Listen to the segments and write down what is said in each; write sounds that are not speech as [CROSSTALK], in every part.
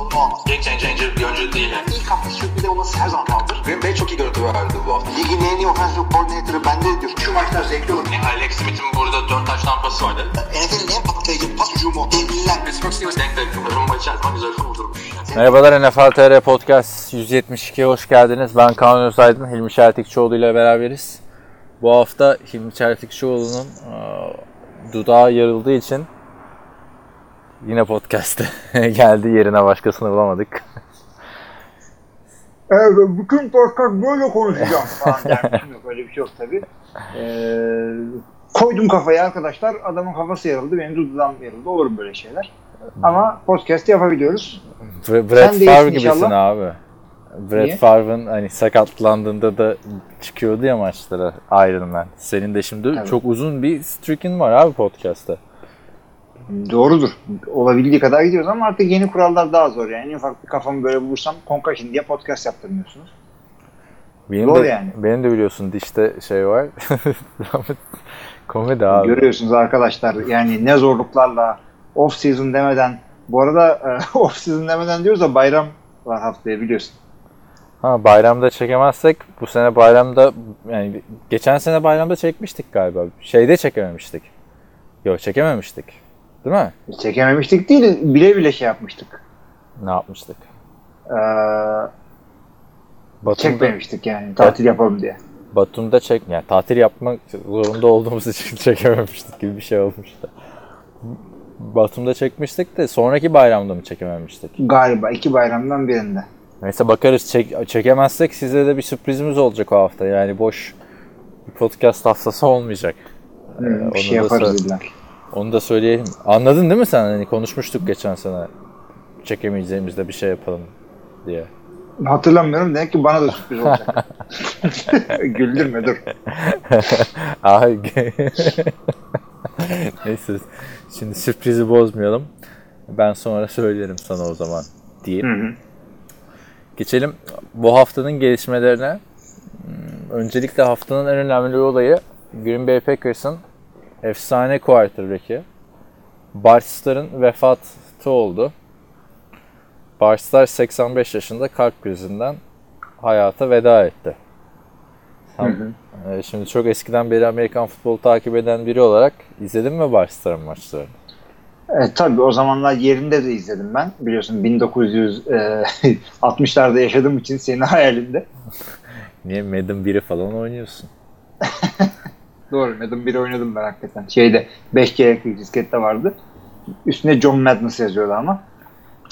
sorunu olmaz. Game changer bir oyuncu değil. Yani. İlk hafta sürpriz olması her zaman kaldır. Green Bay çok iyi görüntü verdi bu hafta. Ligin en iyi offensive coordinator'ı bende diyor. Şu maçlar zevkli olur. Yani Alex Smith'in burada 4 taş tampası vardı. NFL'in en patlayıcı pas hücumu. Devliler. Pittsburgh Steelers denk denk. Rumba içerisinde güzel kurdurmuş. Merhabalar NFL TR Podcast 172'ye hoş geldiniz. Ben Kaan Özaydın, Hilmi Çeltikçioğlu ile beraberiz. Bu hafta Hilmi Çeltikçioğlu'nun dudağı yarıldığı için yine podcast'te [LAUGHS] geldi. Yerine başkasını bulamadık. Evet, bütün podcast böyle konuşacağım falan dermişim yok. Öyle bir şey yok tabii. Ee, koydum kafayı arkadaşlar. Adamın kafası yarıldı. Benim dudağım yarıldı. Olur böyle şeyler. Ama podcast yapabiliyoruz. Bre- Brett Favre gibisin inşallah. abi. Brett? Favre'ın hani sakatlandığında da çıkıyordu ya maçlara Iron Man. Senin de şimdi Tabii. çok uzun bir streak'in var abi podcast'ta. Doğrudur. Olabildiği kadar gidiyoruz ama artık yeni kurallar daha zor yani. En ufak bir kafamı böyle bulursam concussion diye podcast yaptırmıyorsunuz. Benim Zor de, yani. Benim de biliyorsun dişte şey var. [LAUGHS] Komedi abi. Görüyorsunuz arkadaşlar yani ne zorluklarla off season demeden bu arada e, [LAUGHS] off season demeden diyoruz da bayram var haftaya biliyorsun. Ha bayramda çekemezsek bu sene bayramda yani geçen sene bayramda çekmiştik galiba. Şeyde çekememiştik. Yok çekememiştik. Değil mi? Çekememiştik değil bile bile şey yapmıştık. Ne yapmıştık? Ee, Batum'da, çekmemiştik yani tatil yapalım diye. Batum'da çek yani tatil yapmak zorunda olduğumuz için [LAUGHS] çekememiştik gibi bir şey olmuştu. Batum'da çekmiştik de sonraki bayramda mı çekememiştik? Galiba iki bayramdan birinde. Neyse bakarız. Çek, çekemezsek size de bir sürprizimiz olacak o hafta. Yani boş bir podcast haftası olmayacak. Hmm, Ee, onu bir şey da yaparız illa. Onu da söyleyelim. Anladın değil mi sen? Hani konuşmuştuk geçen sene. Çekemeyeceğimizde bir şey yapalım diye. Hatırlamıyorum demek ki bana da sürpriz olacak. [LAUGHS] [LAUGHS] Güldürme dur. [LAUGHS] Ay. Neyse. Şimdi sürprizi bozmayalım. Ben sonra söylerim sana o zaman diye. Hı hı. Geçelim bu haftanın gelişmelerine. Hmm, Öncelikle haftanın en önemli olayı Green Bay Packers'ın efsane quarterback'i Bart Starr'ın vefatı oldu. Bart Starr 85 yaşında kalp krizinden hayata veda etti. Sen- e, Şimdi çok eskiden beri Amerikan futbolu takip eden biri olarak izledin mi Bart Starr'ın maçlarını? E, tabii o zamanlar yerinde de izledim ben. Biliyorsun 1960'larda [LAUGHS] yaşadığım için senin hayalinde. Niye Madden 1'i falan oynuyorsun? Doğru. Madden 1 oynadım ben hakikaten. Şeyde 5 kere diskette vardı. Üstüne John Madness yazıyordu ama.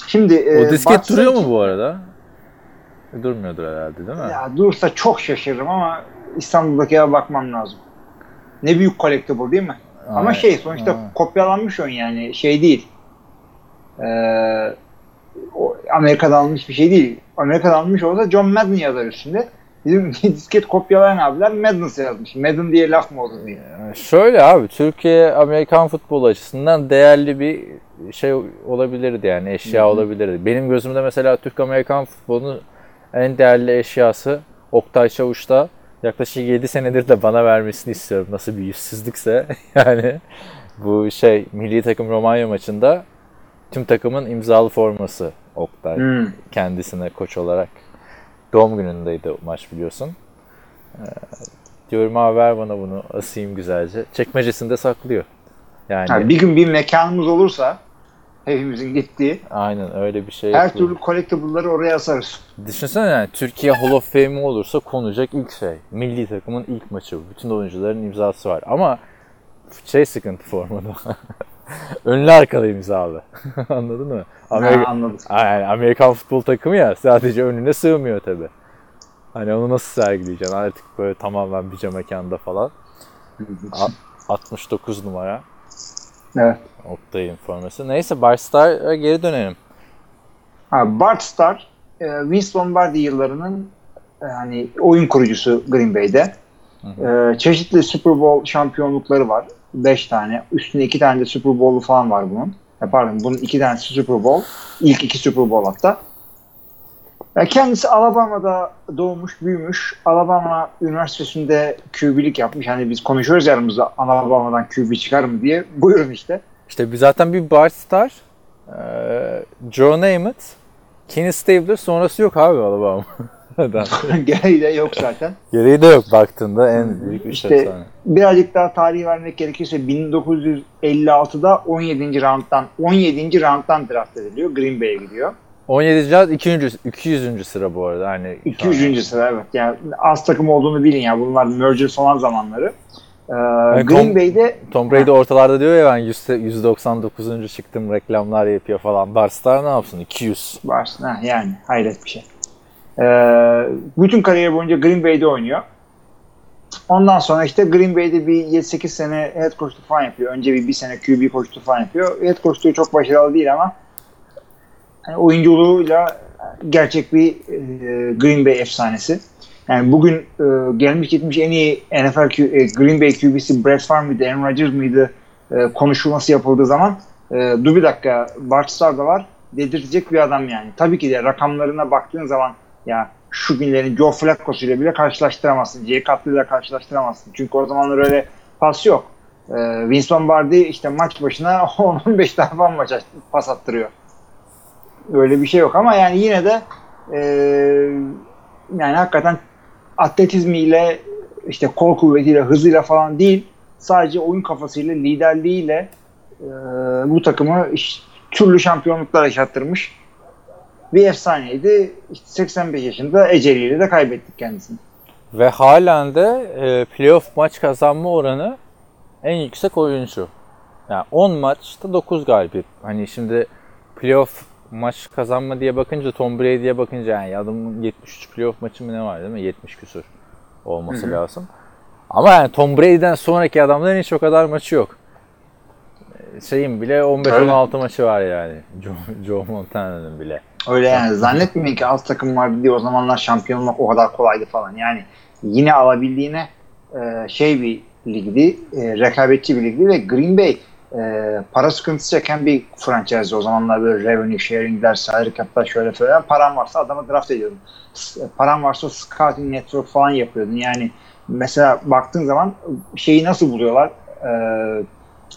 Şimdi e, O disket Bart duruyor mu bu arada? E, Durmuyordur herhalde değil mi? Ya dursa çok şaşırırım ama İstanbul'daki eve bakmam lazım. Ne büyük collectible değil mi? Ama Aynen. şey sonuçta Aynen. kopyalanmış oyun yani şey değil. Ee, o Amerika'da alınmış bir şey değil. Amerika'da alınmış olsa John Madden yazar üstünde. Bizim [LAUGHS] disket kopyalayan abiler Madness yazmış. Madden diye laf mı olur diye. Şöyle abi Türkiye Amerikan futbolu açısından değerli bir şey olabilirdi yani eşya olabilirdi. Benim gözümde mesela Türk Amerikan futbolunun en değerli eşyası Oktay Çavuş'ta yaklaşık 7 senedir de bana vermesini istiyorum. Nasıl bir yüzsüzlükse [LAUGHS] yani bu şey milli takım Romanya maçında tüm takımın imzalı forması Oktay Hmm. kendisine koç olarak. Doğum günündeydi maç biliyorsun. Ee, diyorum abi ver bana bunu asayım güzelce. Çekmecesinde saklıyor. Yani Ha, bir gün bir mekanımız olursa hepimizin gittiği aynen öyle bir şey her yapıyor. türlü collectible'ları oraya asarız. Düşünsene yani Türkiye Hall of Fame olursa konacak ilk şey. Milli takımın ilk maçı. Bütün oyuncuların imzası var. Ama şey sıkıntı formada. [LAUGHS] Önlü arkalı imzalı. [LAUGHS] Anladın mı? Amerika, Ha, anladım. Yani Amerikan futbol takımı ya sadece önüne sığmıyor tabi. Hani onu nasıl sergileyeceksin artık böyle tamamen bir mekanda falan. A- 69 numara Evet. Oktay'ın forması. Neyse Barstar'a geri dönelim. Ha, Bart Starr, e, Vince Lombardi yıllarının e, hani oyun kurucusu Green Bay'de. E, çeşitli Super Bowl şampiyonlukları var. 5 tane. Üstünde 2 tane de Super Bowl'u falan var bunun. E, pardon bunun 2 tane Super Bowl. İlk iki Super Bowl hatta. Ya kendisi Alabama'da doğmuş, büyümüş. Alabama Üniversitesi'nde QB'lik yapmış. Hani biz konuşuyoruz yanımızda Alabama'dan QB çıkar mı diye. [LAUGHS] Buyurun işte. İşte bir zaten bir Bart Starr, eee, Joe Namath, Kenny Stabler sonrası yok abi Alabama. [LAUGHS] [LAUGHS] Gereği de yok zaten. Gereği de yok baktığında en büyük üç İşte efsane. birazcık daha tarih vermek gerekirse 1956'da 17. round'dan 17. round'dan draft ediliyor. Green Bay'e gidiyor. 17. round 200. 200. sıra bu arada. Hani 200. sıra evet. Yani az takım olduğunu bilin ya. Bunlar merger falan zamanları. Ee, Yani Green Tom- Bay'de Tom Brady ortalarda diyor ya ben 100 199. çıktım reklamlar yapıyor falan. Bart Starr ne yapsın? 200. varsın. Ha, yani hayret bir şey. Ee, bütün kariyeri boyunca Green Bay'de oynuyor. Ondan sonra işte Green Bay'de bir 7-8 sene head coachluk falan yapıyor. Önce bir, bir sene QB coachluğu falan yapıyor. Head coachluğu çok başarılı değil ama yani oyunculuğuyla gerçek bir e, Green Bay efsanesi. Yani bugün e, gelmiş gitmiş en iyi NFL Q, e, Green Bay QB'si Brett Favre mıydı, Aaron Rodgers mıydı e, konuşulması yapıldığı zaman e, dur bir dakika Bart Starr da var dedirtecek bir adam yani. Tabii ki de rakamlarına baktığın zaman ya şu günlerin Joe Flacco'su ile bile karşılaştıramazsın. Jay Cutler ile karşılaştıramazsın. Çünkü o zamanlar öyle pas yok. E, Vince Lombardi işte maç başına 10-15 tane falan maç aç- pas attırıyor. Öyle bir şey yok ama yani yine de e, yani hakikaten atletizmiyle işte kol kuvvetiyle hızıyla falan değil sadece oyun kafasıyla liderliğiyle e, bu takımı türlü şampiyonluklar yaşattırmış bir efsaneydi. İşte 85 yaşında eceliyle de kaybettik kendisini. Ve halen de e, playoff maç kazanma oranı en yüksek oyuncu. Yani 10 maçta 9 galibiyet. Hani şimdi playoff maç kazanma diye bakınca Tom Brady'ye bakınca yani adamın 73 playoff maçı mı ne var değil mi? 70 küsur olması lazım. Ama yani Tom Brady'den sonraki adamların hiç o kadar maçı yok. E, Şeyin bile 15-16 maçı var yani. [LAUGHS] Joe, Joe Montana'nın bile. Öyle yani zannetmeyin ki alt takım vardı diye o zamanlar şampiyonluk o kadar kolaydı falan. Yani yine alabildiğine e, şey bir ligdi, e, rekabetçi bir ligdi ve Green Bay e, para sıkıntısı çeken bir franchise o zamanlar böyle revenue sharing'ler, salary cap'lar şöyle falan. Paran varsa adamı draft ediyordun. S- Paran varsa scouting network falan yapıyordun. Yani mesela baktığın zaman şeyi nasıl buluyorlar? E,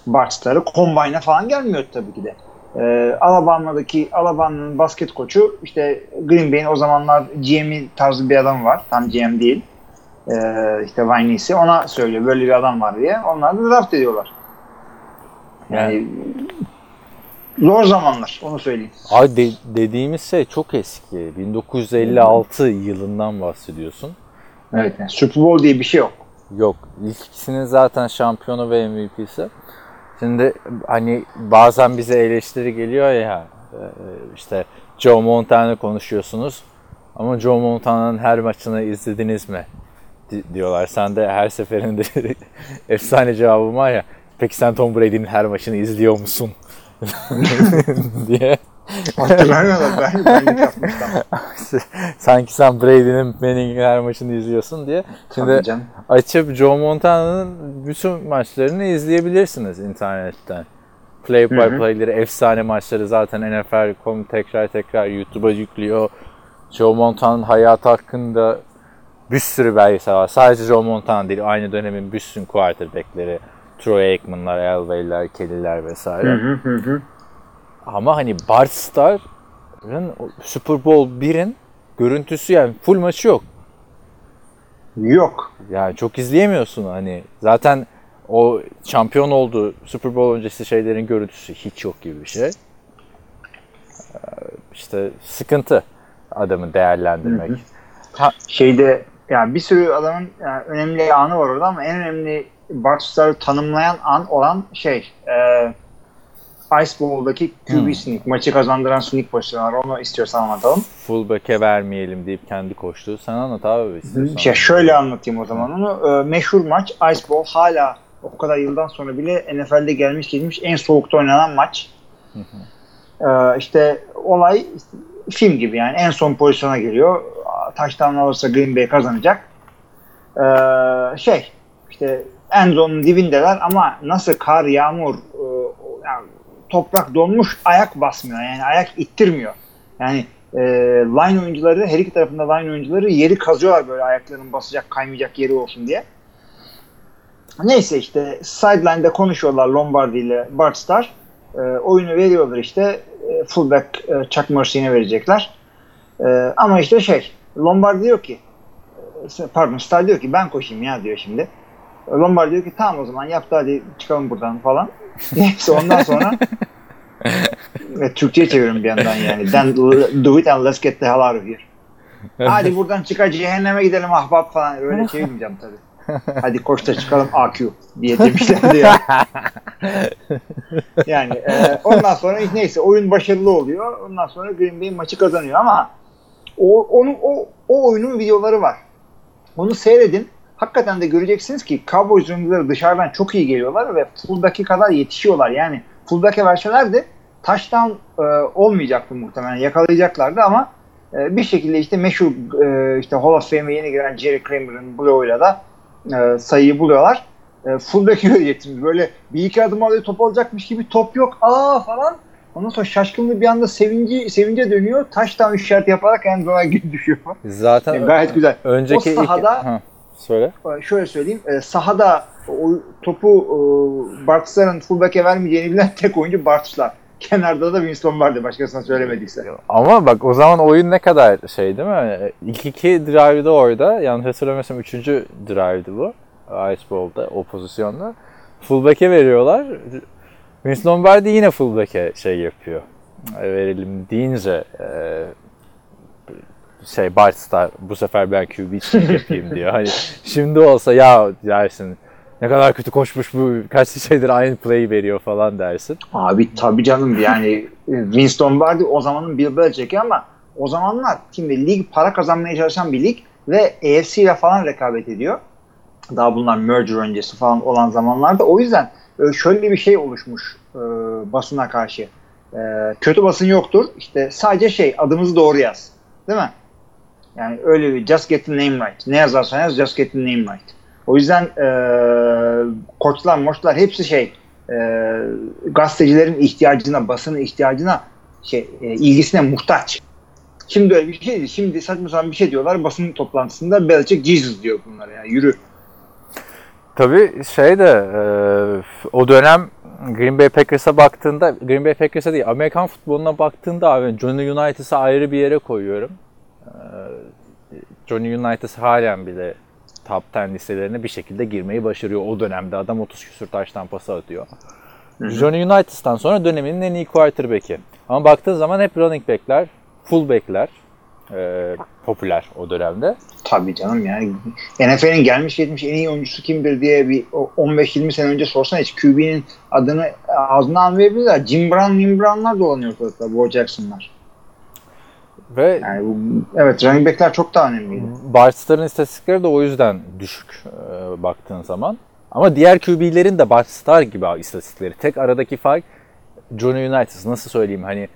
Bart Starr'ı Combine'a falan gelmiyor tabii ki de. Ee, Alabama'daki Alabama'nın basket koçu işte Green Bay'in o zamanlar GM tarzı bir adam var. Tam GM değil. Ee, işte Viney'si ona söylüyor böyle bir adam var diye. Onlar da draft ediyorlar. Yani zor zamanlar onu söyleyeyim. Abi de- dediğimiz şey çok eski. 1956 yılından bahsediyorsun. Evet. Yani Super Bowl diye bir şey yok. Yok. İkisinin zaten şampiyonu ve MVP'si. Şimdi hani bazen bize eleştiri geliyor ya e, işte Joe Montana konuşuyorsunuz ama Joe Montana'nın her maçını izlediniz mi? Di- diyorlar. Sen de her seferinde [LAUGHS] efsane cevabım var ya peki sen Tom Brady'nin her maçını izliyor musun? [LAUGHS] diye. [LAUGHS] Hatırlamıyorlar. Ben, ben [LAUGHS] yapmıştım. [LAUGHS] Sanki sen Brady'nin Manning'in her maçını izliyorsun diye. Şimdi açıp Joe Montana'nın bütün maçlarını izleyebilirsiniz internetten. Play by play'leri, efsane maçları zaten NFL.com tekrar tekrar YouTube'a yüklüyor. Joe Montana'nın hayatı hakkında bir sürü belgesel var. Sadece Joe Montana değil, aynı dönemin bütün quarterback'leri. Troy Aikman'lar, Elway'ler, Kelly'ler vesaire. Hı hı hı. Ama hani Bart Starr'ın o Super Bowl 1'in görüntüsü yani full maçı yok. Yok. Yani çok izleyemiyorsun hani. Zaten o şampiyon oldu Super Bowl öncesi şeylerin görüntüsü hiç yok gibi bir şey. Ee, İşte sıkıntı adamı değerlendirmek. şeyde yani bir sürü adamın yani önemli anı var orada ama en önemli Bart Starr'ı tanımlayan an olan şey e, Ice Bowl'daki QB Hmm. sneak. Maçı kazandıran sneak pozisyonu var. Onu istiyorsan anlatalım. Fullback'e vermeyelim deyip kendi koştu. Sen anlat abi istiyorsan. Şey, şöyle anlatayım o zaman onu. E, meşhur maç Ice Bowl hala o kadar yıldan sonra bile NFL'de gelmiş gelmiş en soğukta oynanan maç. E, işte olay işte film gibi yani en son pozisyona geliyor. Taştan alırsa Green Bay kazanacak. E, şey işte en zone'un dibindeler ama nasıl kar, yağmur, e, yani toprak donmuş ayak basmıyor. Yani ayak ittirmiyor. Yani e, line oyuncuları her iki tarafında line oyuncuları yeri kazıyorlar böyle ayaklarının basacak kaymayacak yeri olsun diye. Neyse işte sideline'de konuşuyorlar Lombardi ile Bart Starr. E, oyunu veriyorlar işte e, fullback e, Chuck Mercy'ne verecekler. E, ama işte şey Lombardi diyor ki e, pardon Starr diyor ki ben koşayım ya diyor şimdi. Lombardi diyor ki tamam o zaman yap hadi çıkalım buradan falan. Neyse ondan sonra ve Türkçe'ye çeviriyorum bir yandan yani. Then do it and let's get the hell out of here. Hadi buradan çıkar cehenneme gidelim ahbap falan. Öyle çevirmeyeceğim tabii. Hadi koş da çıkalım AQ diye demişlerdi ya. yani e, ondan sonra neyse oyun başarılı oluyor. Ondan sonra Green Bay maçı kazanıyor ama o onun o, o oyunun videoları var. Onu seyredin. Hakikaten de göreceksiniz ki Cowboys oyuncuları dışarıdan çok iyi geliyorlar ve fullback'e kadar yetişiyorlar. Yani fullback'e verselerdi touchdown e, olmayacaktı muhtemelen. Yakalayacaklardı ama e, bir şekilde işte meşhur e, işte Hall of Fame'e yeni giren Jerry Kramer'ın bloğuyla da e, sayıyı buluyorlar. E, fullback'i göreceksiniz. Böyle bir iki adım alıyor top olacakmış gibi top yok. Aa falan. Ondan sonra şaşkınlığı bir anda sevinci, sevince dönüyor. Touchdown işareti yaparak en zona [LAUGHS] düşüyor. Zaten Yani gayet güzel. önceki O sahada- ilk... Söyle. şöyle söyleyeyim. E, sahada o topu e, fullback'e vermeyeceğini bilen [LAUGHS] tek oyuncu Bartıslar. Kenarda da Winston vardı başkasına söylemediyse. Ama bak o zaman oyun ne kadar şey değil mi? İlk iki drive'da orada. Yanlış hatırlamıyorsam üçüncü drive'dı bu. Ice Bowl'da o pozisyonda. Fullback'e veriyorlar. Vince Lombardi yine fullback'e şey yapıyor. E, Verelim deyince e, şey Bart Starr bu sefer ben QB [LAUGHS] yapayım diyor. Hani şimdi olsa ya dersin ne kadar kötü koşmuş bu kaç şeydir aynı play'i veriyor falan dersin. Abi tabii canım yani Winston Lombardi o zamanın Bill Belichick'i ama o zamanlar şimdi lig para kazanmaya çalışan bir lig ve AFC ile falan rekabet ediyor. Daha bunlar merger öncesi falan olan zamanlarda. O yüzden e, şöyle bir şey oluşmuş e, basına karşı. E, kötü basın yoktur. İşte sadece şey adımızı doğru yaz. Değil mi? Yani öyle bir just get the name right. Ne yazarsan yaz just get the name right. O yüzden e, koçlar moçlar hepsi şey e, gazetecilerin ihtiyacına, basının ihtiyacına şey e, ilgisine muhtaç. Şimdi öyle bir şey değil. Şimdi saçma sapan bir şey diyorlar basın toplantısında Belichick Jesus diyor bunlara ya. Yürü. Tabii şey de e, o dönem Green Bay Packers'a baktığında Green Bay Packers'a değil Amerikan futboluna baktığında abi Johnny United'ı ayrı bir yere koyuyorum. E, Johnny United halen bile top 10 listelerine bir şekilde girmeyi başarıyor. O dönemde adam 30 küsur taştan pası atıyor. Johnny United'dan sonra döneminin en iyi quarterback'i. Ama baktığın zaman hep running back'ler, full back'ler e, popüler o dönemde. Tabii canım yani NFL'in gelmiş geçmiş en iyi oyuncusu kimdir diye bir 15-20 sene önce sorsan hiç QB'nin adını ağzına almayabilirler. Jim Brown, Jim Brown'lar dolanıyor ortalıkta. Bo Jackson'lar. Ve Yani bu, evet running back'ler çok daha önemliydi. Bart Starr'ın istatistikleri de o yüzden düşük e, baktığın zaman. Ama diğer QB'lerin de Bart Starr gibi istatistikleri. Tek aradaki fark Johnny Unitas. Nasıl söyleyeyim hani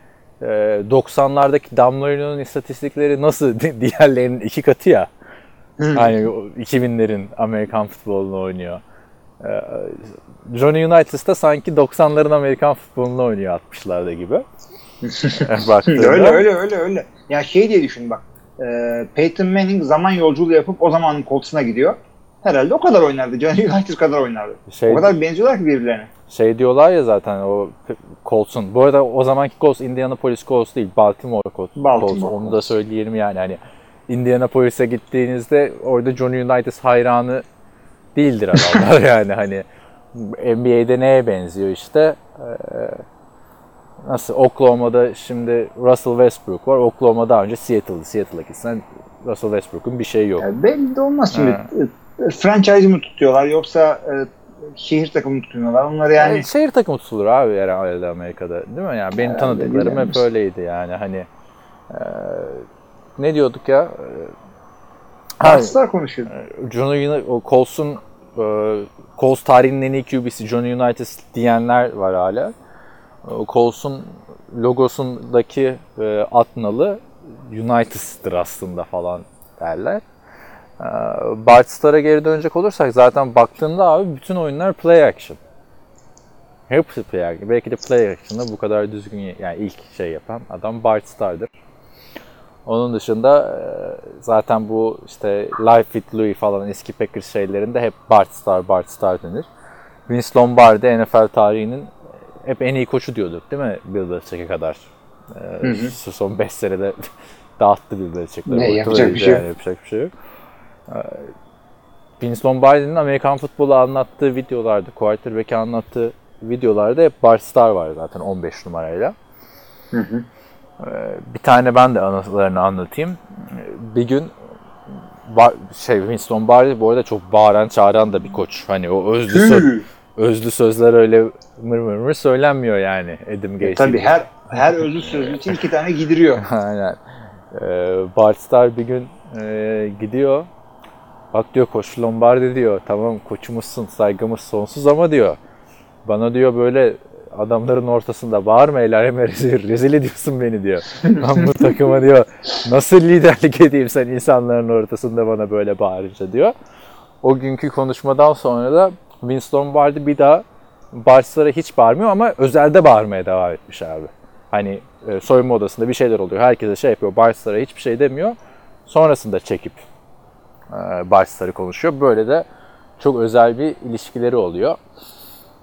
e, 90'lardaki Dan Marino'nun istatistikleri nasıl [LAUGHS] diğerlerinin iki katı ya. hani o 2000'lerin Amerikan futbolunu oynuyor. E, Johnny Unitas da sanki 90'ların Amerikan futbolunu oynuyor 60'larda gibi. [LAUGHS] [LAUGHS] Öyle öyle öyle öyle. Ya şey diye düşün bak. E, Peyton Manning zaman yolculuğu yapıp o zamanın Colts'una gidiyor. Herhalde o kadar oynardı. Johnny Unitas kadar oynardı. Şey- o kadar benziyorlar ki birbirlerine. Şey diyorlar ya zaten o Colts'un. Bu arada o zamanki Colts Indianapolis Colts değil. Baltimore Colts. Baltimore Colts. Onu da söyleyelim yani. Hani Indianapolis'e gittiğinizde orada Johnny Unitas hayranı değildir adamlar [LAUGHS] yani hani NBA'de neye benziyor işte Ee, nasıl Oklahoma'da şimdi Russell Westbrook var. Oklahoma daha önce Seattle'dı. Seattle'a gitsen Russell Westbrook'un bir şeyi yok. Yani belli de olmaz şimdi. Ha. E, Franchise mi tutuyorlar yoksa e, şehir takımı tutuyorlar. Onları yani Yani şehir takımı tutulur abi herhalde Amerika'da değil mi? Yani benim Herhalde tanıdıklarım hep öyleydi yani hani e, ne diyorduk ya? E, ha, Artslar konuşuyor. O Colts'un e, Colts tarihinin en iyi QB'si Johnny United diyenler var hala. O Colts'un logosundaki e, at nalı United'dır aslında falan derler. E, Bart Starr'a geri dönecek olursak zaten baktığında abi bütün oyunlar play action. Hepsi play action. Belki de play action'da bu kadar düzgün yani ilk şey yapan adam Bart Starr'dır. Onun dışında e, zaten bu işte Life with Louis falan eski Packers şeylerinde hep Bart Starr, Bart Starr denir. Vince Lombardi NFL tarihinin hep en iyi koçu diyorduk değil mi Bill Belichick'e kadar? Ee, şu son 5 senede [LAUGHS] dağıttı Bill Belichick'leri. Ne, yapacak bir şey yok. yani, Yapacak bir şey yok. Ee, Vince Lombardi'nin Amerikan futbolu anlattığı videolarda, quarterback'i anlattığı videolarda hep Bart Starr var zaten 15 numarayla. Ee, bir tane ben de anılarını anlatayım. Bir gün şey Vince Lombardi bu arada çok bağıran çağıran da bir koç. Hani o özlü, sö- özlü sözler öyle mır mır mır söylenmiyor yani Adam Gaze. E, Tabii her her özlü sözlü için iki tane gidiriyor. [LAUGHS] Aynen. Ee, Bart Starr bir gün e, gidiyor. Bak diyor koç Lombardi diyor. Tamam koçumuzsun saygımız sonsuz ama diyor. Bana diyor böyle adamların ortasında bağırma el aleme rezil, rezil ediyorsun beni diyor. [LAUGHS] Ben bu takıma diyor nasıl liderlik edeyim sen insanların ortasında bana böyle bağırınca diyor. O günkü konuşmadan sonra da Vince Lombardi bir daha Barçlara hiç bağırmıyor ama özelde bağırmaya devam etmiş abi. Hani e, soyunma odasında bir şeyler oluyor. Herkese şey yapıyor. Barçlara hiçbir şey demiyor. Sonrasında çekip e, Barçları konuşuyor. Böyle de çok özel bir ilişkileri oluyor.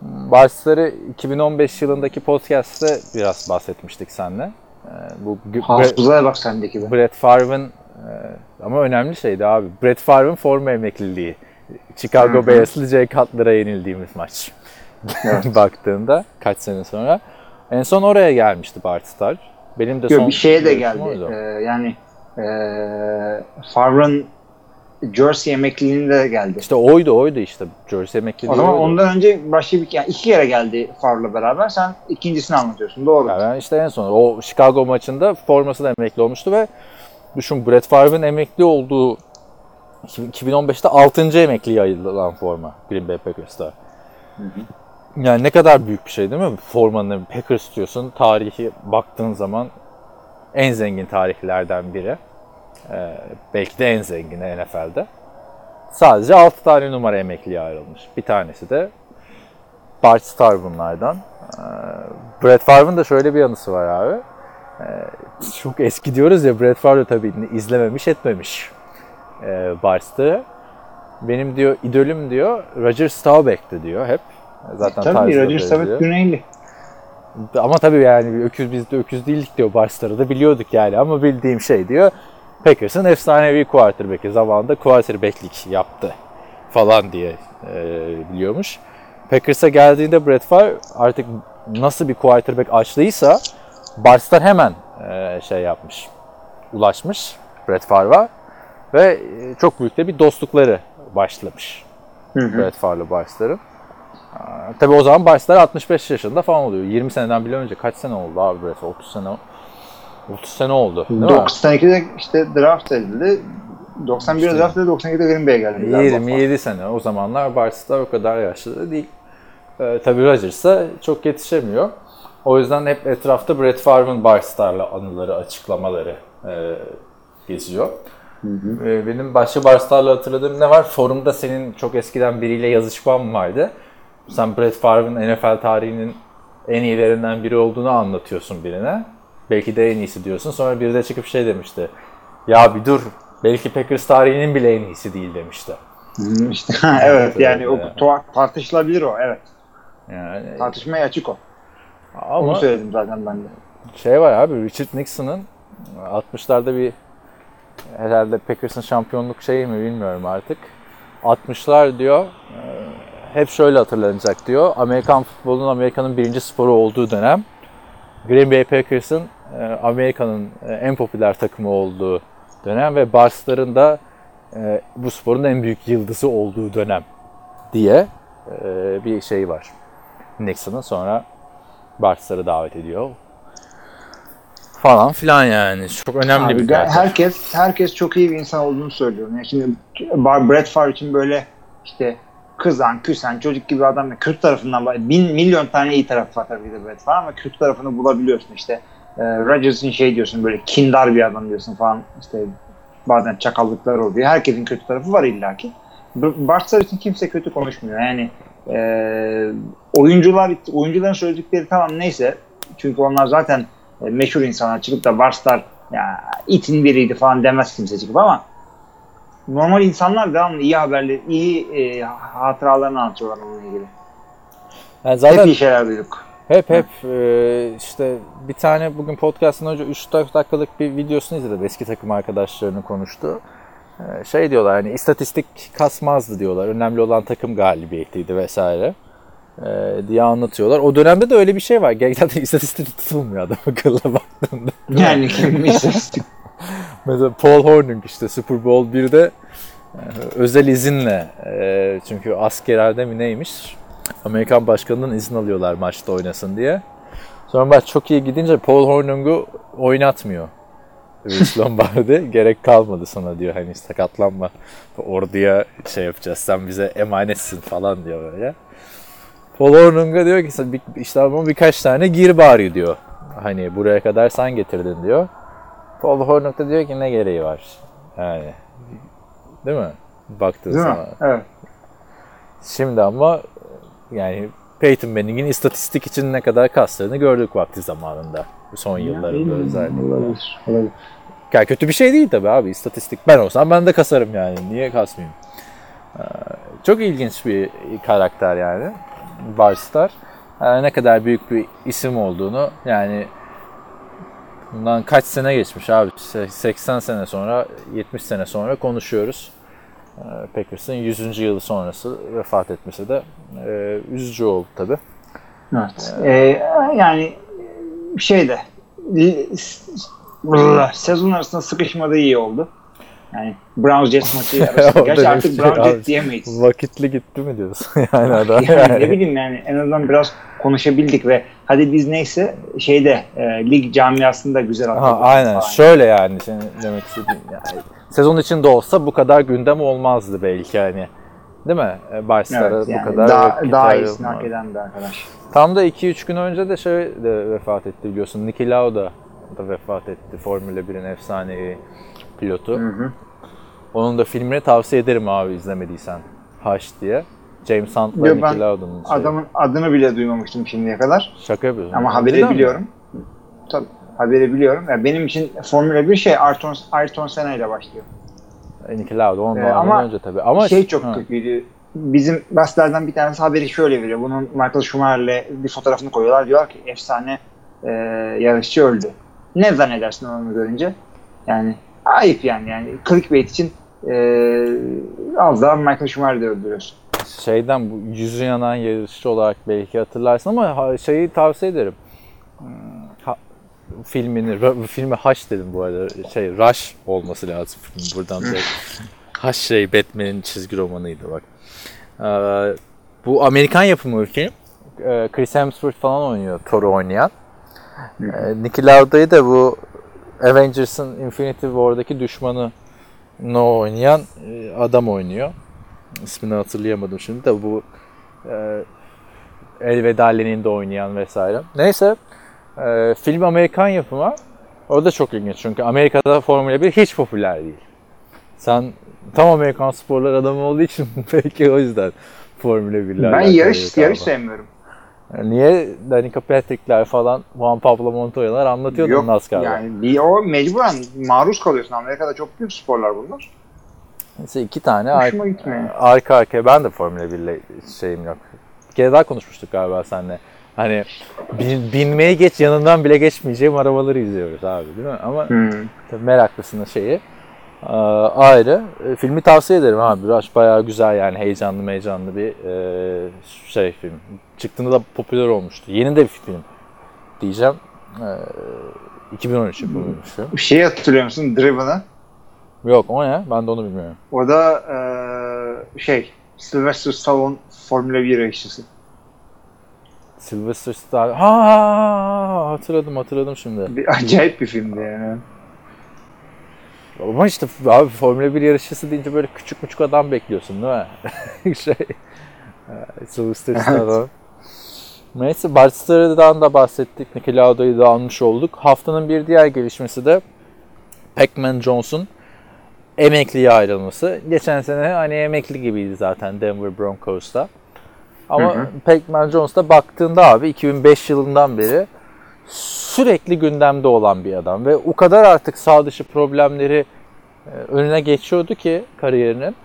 Barçları 2015 yılındaki podcast'te biraz bahsetmiştik seninle. E, bu Hafızaya bak sendeki be. Brett Favre'ın e, ama önemli şeydi abi. Brett Favre'ın forma emekliliği. Chicago Bears'lı Jay Cutler'a yenildiğimiz maç. [LAUGHS] Baktığında kaç sene sonra. En son oraya gelmişti Bart Starr. Benim de Yok, son bir şeye de geldi. oydu. Ee, yani e, Favre'ın Jersey emekliliğinde de geldi. İşte oydu oydu işte. Jersey emekliliği o zaman oydu. ondan önce başka bir yani iki kere geldi Favre'la beraber. Sen ikincisini anlatıyorsun. Doğru. Yani ben işte en son o Chicago maçında forması da emekli olmuştu ve düşün Brett Favre'ın emekli olduğu 2015'te 6. emekliye ayrılan forma Green Bay Packers'ta. Yani ne kadar büyük bir şey değil mi? Formanı Packers tutuyorsun. Tarihi baktığın zaman en zengin tarihlerden biri. Ee, belki de en zengini NFL'de. Sadece 6 tane numara emekliye ayrılmış. Bir tanesi de Bart Starr bunlardan. Ee, Brett Favre'ın da şöyle bir yanısı var abi. Ee, çok eski diyoruz ya Brett Favre tabii izlememiş etmemiş e, Bart'ı. Benim diyor idolüm diyor Roger Staubach'ti diyor hep. Zaten Tabii Roger. Staubach Güneyli. Ama tabii yani öküz biz de öküz değildik diyor Barçları da biliyorduk yani ama bildiğim şey diyor Packers'ın efsanevi quarterback'i zamanında quarterback'lik yaptı falan diye e, biliyormuş. Packers'a geldiğinde Brett Favre artık nasıl bir quarterback açlıysa Barçlar hemen e, şey yapmış, ulaşmış Brett Favre'a ve e, çok büyük de bir dostlukları başlamış Brett Favre'la Barçların. Tabii o zaman Barçlar 65 yaşında falan oluyor. 20 seneden bile önce kaç sene oldu abi Brett? 30 sene 30 sene oldu. Değil mi? 92'de işte draft edildi. 91'de İşte. draft edildi. 92'de Green Bay'e geldi. galiba. 27 sene. O zamanlar Barçlar o kadar yaşlı da değil. Ee, tabii Rodgers'a çok yetişemiyor. O yüzden hep etrafta Brett Favre'ın Barçlar'la anıları, açıklamaları e, geziyor. Ee, Benim başka Barçlar'la hatırladığım ne var? Forumda senin çok eskiden biriyle yazışman vardı. Sen Brett Favre'ın NFL tarihinin en iyilerinden biri olduğunu anlatıyorsun birine. Belki de en iyisi diyorsun. Sonra biri de çıkıp şey demişti. Ya bir dur. Belki Packers tarihinin bile en iyisi değil demişti. Hı, işte, evet yani o Yani. tuha- tartışılabilir o. Evet. Yani Tartışmaya açık o. Onu ama söyledim zaten ben de. şey var abi Richard Nixon'ın 60'larda bir herhalde Packers'ın şampiyonluk şeyi mi bilmiyorum artık. 60'lar diyor e, hep şöyle hatırlanacak diyor. Amerikan futbolunun Amerika'nın birinci sporu olduğu dönem. Green Bay Packers'ın e, Amerika'nın e, en popüler takımı olduğu dönem ve Barçların da bu sporun en büyük yıldızı olduğu dönem diye bir şey var. Nixon'ın sonra Barçları davet ediyor. Falan filan yani. Çok önemli Abi, bir karakter. herkes herkes çok iyi bir insan olduğunu söylüyor. Yani şimdi Brett Favre için böyle işte kızan, küsen, çocuk gibi adam da kötü tarafından bin milyon tane iyi tarafı var tabii de Brett Favre ama kötü tarafını bulabiliyorsun işte. E, Rodgers'ın şey diyorsun böyle kindar bir adam diyorsun falan işte bazen çakallıklar oluyor. Herkesin kötü tarafı var illaki. Barçlar için kimse kötü konuşmuyor. Yani e, oyuncular oyuncuların söyledikleri tamam neyse çünkü onlar zaten meşhur insanlar çıkıp da Barstar ya itin biriydi falan demez kimse çıkıp ama normal insanlar devamlı iyi haberleri, iyi e, hatıralarını anlatıyorlar onunla ilgili. Yani zaten Hep iyi şeyler duyduk. Hep hep e, işte bir tane bugün podcast'ın önce 3-4 dakikalık bir videosunu izledim. Eski takım arkadaşlarının konuştu. E, şey diyorlar hani istatistik kasmazdı diyorlar. Önemli olan takım galibiyetiydi vesaire. E, diye anlatıyorlar. O dönemde de öyle bir şey var. Gerçekten [LAUGHS] istatistik tutulmuyor adam akıllı baktığında. Yani kim istatistik. [LAUGHS] Mesela Paul Hornung işte Super Bowl 1'de e, özel izinle e, çünkü askerlerde mi neymiş Amerikan başkanından izin alıyorlar maçta oynasın diye. Sonra maç çok iyi gidince Paul Hornung'u oynatmıyor. Vince [LAUGHS] Lombardi gerek kalmadı sana diyor hani sakatlanma orduya şey yapacağız sen bize emanetsin falan diyor böyle. Paul Hornung'a diyor ki "Sen bir- işte ama birkaç tane gir bari diyor. Hani buraya kadar sen getirdin diyor. Paul Hornung da diyor ki ne gereği var? Yani değil mi? Baktığın Değil mi? zaman. Evet. Şimdi ama yani Peyton Manning'in istatistik için ne kadar kastığını gördük vakti zamanında. Son yıllarında özellikle. Olabilir. Olabilir. Yani kötü bir şey değil tabii abi istatistik. Ben olsam ben de kasarım yani. Niye kasmayayım? Ee, Çok ilginç bir karakter yani. Barstar. Ee, Ne kadar büyük bir isim olduğunu yani bundan kaç sene geçmiş abi. 80 sene sonra 70 sene sonra konuşuyoruz. Ee, Packers'ın 100. yılı sonrası vefat etmesi de e, üzücü oldu tabii. Evet. Ee, yani şey de sezon arasında sıkışmadığı iyi oldu. Yani Browns Jets maçı [LAUGHS] arasında. Gerçi artık şey Browns. Jets diyemeyiz. Vakitli gitti mi diyorsun [LAUGHS] yani [LAUGHS] adam. Yani ne bileyim yani en azından biraz konuşabildik ve hadi biz neyse şeyde e, lig camiasında güzel atladık aynen falan. şöyle yani senin demek istediğin yani sezon içinde olsa bu kadar gündem olmazdı belki hani. Değil mi? E, Barstar'a Evet, bu yani kadar daha, daha iyisini hak eden bir arkadaş. Tam da 2-3 gün önce de şey de vefat etti biliyorsun. Niki Lauda da vefat etti. Formula 1'in efsanevi pilotu. Hı hı. Onun da filmini tavsiye ederim abi izlemediysen. Hush diye. James Hunt'la ben Lauda'nın şeyi. Adamın adını bile duymamıştım şimdiye kadar. Şaka yapıyorsun. Ama Cidden haberi mi? biliyorum. Tabii haberi biliyorum. Yani benim için Formula 1 şey Ayrton, Ayrton Senna ile başlıyor. E, Niki Lauda ondan Ee, ama önce tabii. Ama şey çok Ha. kötüydü. Bizim gazetelerden bir tanesi haberi şöyle veriyor. Bunun Michael Schumacher'le bir fotoğrafını koyuyorlar. Diyor ki efsane e, yarışçı öldü. Ne zannedersin onu görünce? Yani ayıp yani. yani clickbait için e, az daha Michael Schumacher'i de öldürüyorsun. şeyden bu yüzü yanan yarışçı olarak belki hatırlarsın ama şeyi tavsiye ederim. Hmm, Ha, filmini, filmi Hush dedim bu arada. Şey Rush olması lazım film buradan da. [LAUGHS] Hush şey Batman'in çizgi romanıydı bak. Ee, bu Amerikan yapımı bir film. Ee, Chris Hemsworth falan oynuyor Thor'u oynayan. Ee, Niki Lauda'yı da bu Avengers'ın Infinity War'daki düşmanı no oynayan e, adam oynuyor. İsmini hatırlayamadım şimdi de bu e, Elveda Lenin'de oynayan vesaire. Neyse e, film Amerikan yapımı. O da çok ilginç çünkü Amerika'da Formula 1 hiç popüler değil. Sen tam Amerikan sporlar adamı olduğu için [LAUGHS] belki o yüzden Formula 1'le Ben yarış yarış sevmiyorum. Niye Danica Patrick'ler falan Juan Pablo Montoya'lar anlatıyordu Yok NASCAR'da. yani bir o mecburen maruz kalıyorsun. Amerika'da çok büyük sporlar bunlar. Neyse iki tane ar- gitmiyor. arka arkaya ben de Formula 1 ile şeyim yok. Bir kere daha konuşmuştuk galiba seninle. Hani bin- binmeye geç yanından bile geçmeyeceğim arabaları izliyoruz abi değil mi? Ama Hmm. tabii meraklısının şeyi ayrı. E, Filmi tavsiye ederim abi. Biraz bayağı güzel yani heyecanlı heyecanlı bir e, şey film. Çıktığında da popüler olmuştu. Yeni de bir film diyeceğim. E, 2013 yapımıymış film. Bir şey hatırlıyor musun? Driven'ı. Yok o ne? Ben de onu bilmiyorum. O da şey Sylvester Stallone Formula 1 yarışçısı. Sylvester Stallone. Ha, ha, ha, hatırladım hatırladım şimdi. Bir, acayip bir filmdi yani. Ama işte abi Formula 1 yarışçısı deyince böyle küçük küçük adam bekliyorsun değil mi? [LAUGHS] şey. e, Sylvester Stallone. Neyse Barcelona'dan da bahsettik. Niki Lauda'yı da almış olduk. Haftanın bir diğer gelişmesi de Pac-Man Jones'un emekliye ayrılması. Geçen sene hani emekli gibiydi zaten Denver Broncos'ta. Ama Hı hı. Pac-Man Jones'ta baktığında abi 2005 yılından beri sürekli gündemde olan bir adam ve o kadar artık sağ dışı problemleri e, önüne geçiyordu ki kariyerinin.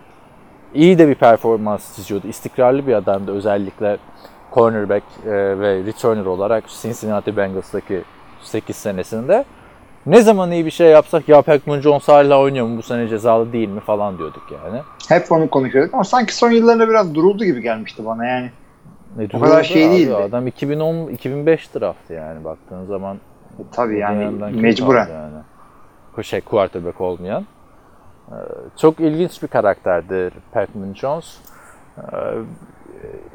İyi de bir performans çiziyordu. İstikrarlı bir adamdı özellikle cornerback e, ve returner olarak Cincinnati Bengals'taki 8 senesinde. Ne zaman iyi bir şey yapsak ya Pac-Man Jones hala oynuyor mu bu sene cezalı değil mi falan diyorduk yani. Hep onu konuşuyorduk ama sanki son yıllarında biraz duruldu gibi gelmişti bana yani. Ne O kadar şey abi, değildi. Adam 2010 2005 draftı yani baktığın zaman Tabii yani mecburen. Yani. Şey quarterback olmayan. Ee, Çok ilginç bir karakterdir Pac-Man Jones. Ee,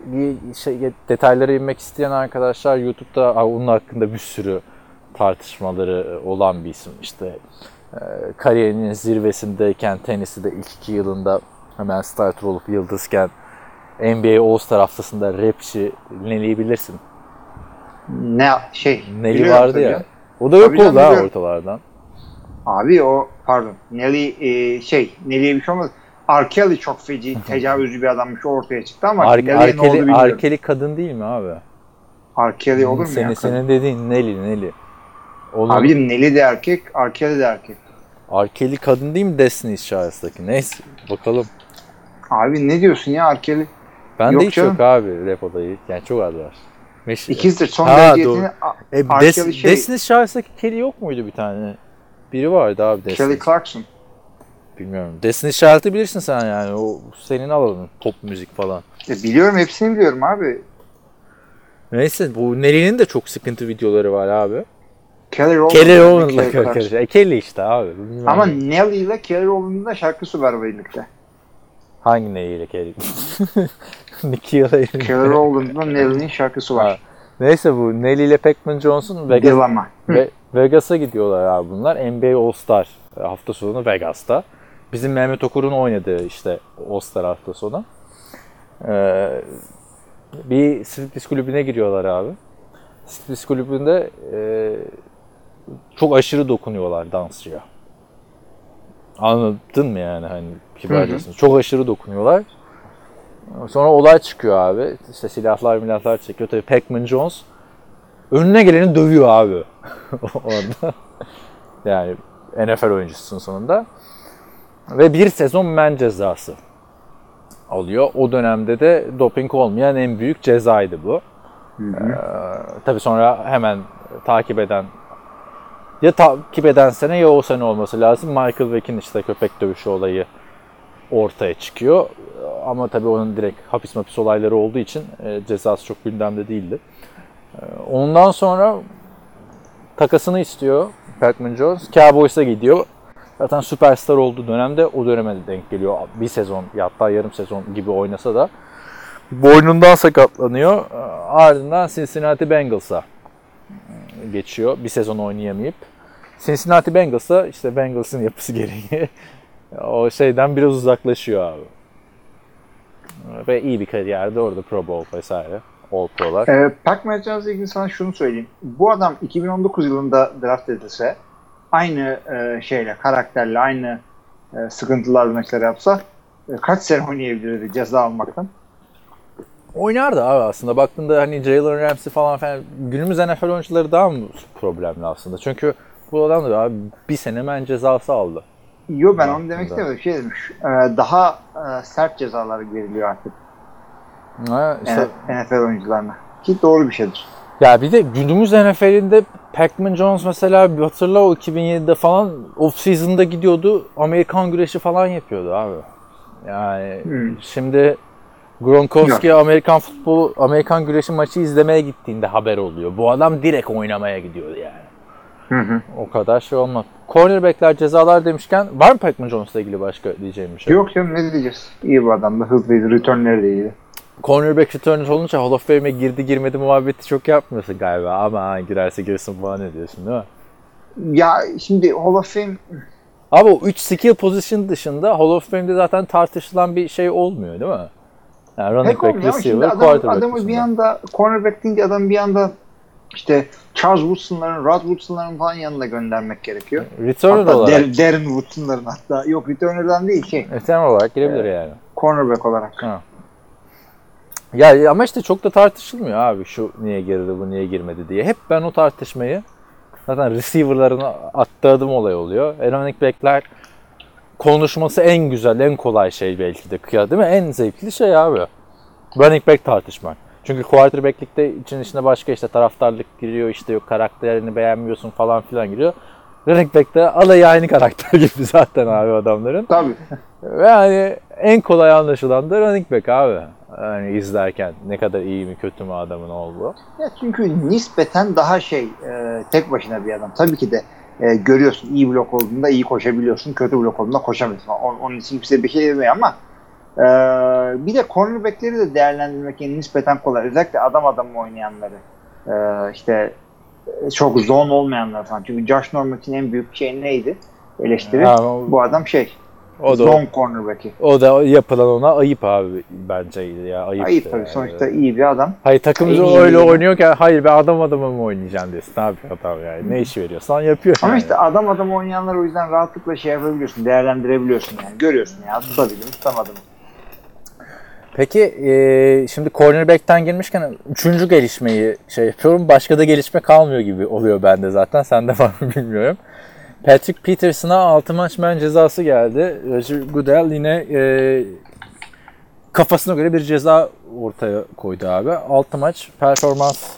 Bir şey detaylara inmek isteyen arkadaşlar YouTube'da onun hakkında bir sürü tartışmaları olan bir isim. İşte e, kariyerinin zirvesindeyken tenisi de ilk iki yılında hemen starter olup yıldızken NBA All-Star haftasında rapçi Nelly'i bilirsin. Ne şey. Nelly vardı ya. ya. O da yok oldu ha ortalardan. Abi o pardon. Nelly e, şey Nelly'ye bir şey olmadı. R. Kelly çok feci [LAUGHS] tecavüzcü bir adammış ortaya çıktı ama Ar- Nelly'ye ne oldu Arkeli, bilmiyorum. Arkeli kadın değil mi abi? R. Kelly olur mu senin, ya? senin dediğin Nelly Nelly. Onun, Abicim Nelly de erkek, R. Kelly de erkek. Arkeli kadın değil mi Destiny's Child'daki? Neyse bakalım. Abi ne diyorsun ya R. Kelly? Ben Yok de hiç canım. yok abi rap olayı. Yani çok az var. Meş- İkizdir. Son Ha, A- E. Des- Kelly şey, Destiny's Child'daki Kelly yok muydu bir tane? Biri vardı abi Kelly Destiny's. Clarkson. Bilmiyorum. Destiny's Child'ı bilirsin sen yani. O senin alanın. Pop müzik falan. E, biliyorum hepsini biliyorum abi. Neyse bu Nelly'nin de çok sıkıntı videoları var abi. Kelly Rowland. Kelly Kelly Rowland'la karışıyor. E, Kelly işte abi. Bilmiyorum. Ama Nelly ile Kelly Rowland'ın da şarkısı var birlikte. Hangi Nelly'yle Kelly? [LAUGHS] [LAUGHS] Nicky ile Kelly Rowland'la Nelly'nin şarkısı var. Ha. Neyse bu Nelly ile Pac-Man Johnson Vegas. Ve Vegas'a gidiyorlar abi bunlar. NBA All-Star hafta sonu Vegas'ta. Bizim Mehmet Okur'un oynadığı işte All-Star hafta sonu. Ee, bir striptiz kulübüne giriyorlar abi. Striptiz kulübünde e, çok aşırı dokunuyorlar dansçıya. Anladın mı yani hani kibarcasını? Çok aşırı dokunuyorlar. Sonra olay çıkıyor abi. İşte silahlar milahlar çekiyor. Tabii Pac-Man Jones önüne geleni dövüyor abi. [LAUGHS] Orada. Yani NFL oyuncusunun sonunda. Ve bir sezon men cezası alıyor. O dönemde de doping olmayan en büyük cezaydı bu. Ee, tabii sonra hemen takip eden ya takip eden sene ya o sene olması lazım. Michael Vick'in işte köpek dövüşü olayı ortaya çıkıyor. Ama tabii onun direkt hapis mapis olayları olduğu için e, cezası çok gündemde değildi. E, ondan sonra takasını istiyor Pac-Man Jones. Cowboys'a gidiyor. Zaten süperstar olduğu dönemde o döneme de denk geliyor. Bir sezon ya hatta yarım sezon gibi oynasa da boynundan sakatlanıyor. E, Ardından Cincinnati Bengals'a geçiyor. Bir sezon oynayamayıp. Cincinnati Bengals'a işte Bengals'ın yapısı gereği [LAUGHS] o şeyden biraz uzaklaşıyor abi. Ve iyi bir kariyerde orada Pro Bowl vesaire. All Pro'lar. Ee, Pac-Man Jones'la ilgili sana şunu söyleyeyim. Bu adam 2019 yılında draft edilse aynı e, şeyle, karakterle, aynı e, sıkıntılar maçlar yapsa e, kaç sene oynayabilirdi ceza almaktan? Oynardı abi aslında. Baktığında hani Jalen Ramsey falan filan günümüz NFL oyuncuları daha mı problemli aslında? Çünkü bu adam da abi bir sene men cezası aldı. Yo ben onu demek istemedim. Şey demiş, e, daha e, sert cezalar veriliyor artık Ha, işte, NFL oyuncularına. Ki doğru bir şeydir. ya bir de günümüz NFL'inde Pac-Man Jones mesela bir hatırla o 2007'de falan off season'da gidiyordu. Amerikan güreşi falan yapıyordu abi. Yani Hmm. şimdi Gronkowski Amerikan futbol Amerikan güreşi maçı izlemeye gittiğinde haber oluyor. Bu adam direkt oynamaya gidiyordu yani. Hı hı. O kadar şey olmaz. Cornerback'ler cezalar demişken var mı Pac-Man Jones'la ilgili başka diyeceğim bir şey? Yok canım ne diyeceğiz? İyi bu adam da hızlıydı. Returnleri de iyiydi. Cornerback returner olunca Hall of Fame'e girdi girmedi muhabbeti çok yapmıyorsun galiba. Ama girerse girsin falan ne diyorsun değil mi? Ya şimdi Hall of Fame Abi o 3 skill position dışında Hall of Fame'de zaten tartışılan bir şey olmuyor değil mi? Yani running pek back, receiver, adam, quarterback adamı dışında. bir anda cornerback deyince adam bir anda işte Charles Woodson'ların, Rod Woodson'ların falan yanına göndermek gerekiyor. Returner Hatta olarak. Der- Darren Woodson'ların hatta. Yok returner'dan değil şey. Returner olarak girebilir yani. Cornerback olarak. Ya ama işte çok da tartışılmıyor abi şu niye girdi bu niye girmedi diye. Hep ben o tartışmayı zaten receiver'ların attığı adım olay oluyor. E, running back'ler konuşması en güzel, en kolay şey belki de kıya değil mi? En zevkli şey abi. Running back tartışmak. Çünkü quarterback'likte için içine başka işte taraftarlık giriyor, işte yok karakterini beğenmiyorsun falan filan giriyor. Running back'te alayı aynı karakter [LAUGHS] gibi zaten abi adamların. Tabii. [LAUGHS] Ve hani en kolay anlaşılan da running back abi. Yani izlerken ne kadar iyi mi kötü mü adamın olduğu. Ya çünkü nispeten daha şey e, tek başına bir adam. Tabii ki de e, görüyorsun iyi blok olduğunda iyi koşabiliyorsun. Kötü blok olduğunda koşamıyorsun. Onun için kimse bir şey demiyor ama e, bir de cornerbackleri de değerlendirmek yani nispeten kolay. Özellikle adam adam oynayanları. E, işte çok zone olmayanlar falan. Çünkü Josh Norman için en büyük şey neydi? Eleştiri. Ha, o- Bu adam şey O da zone cornerback'i. o da yapılan ona ayıp abi bence ya ayıp. Ayıp tabii. Sonuçta iyi bir adam. Hayır takım En iyi öyle oyuncu. oynuyorken hayır ben adam adama mı oynayacağım diyorsun. Ne yapıyor adam yani? Ne iş veriyorsan yapıyor. Ama yani. işte adam adam oynayanlar o yüzden rahatlıkla şey yapabiliyorsun, değerlendirebiliyorsun yani. Görüyorsun ya tutabildim, tutamadım. Peki e, şimdi cornerback'ten girmişken üçüncü gelişmeyi şey yapıyorum. Başka da gelişme kalmıyor gibi oluyor bende zaten. Sende [LAUGHS] var mı bilmiyorum. Patrick Peterson'a 6 maç men cezası geldi. Roger Goodell yine e, kafasına göre bir ceza ortaya koydu abi. 6 maç performans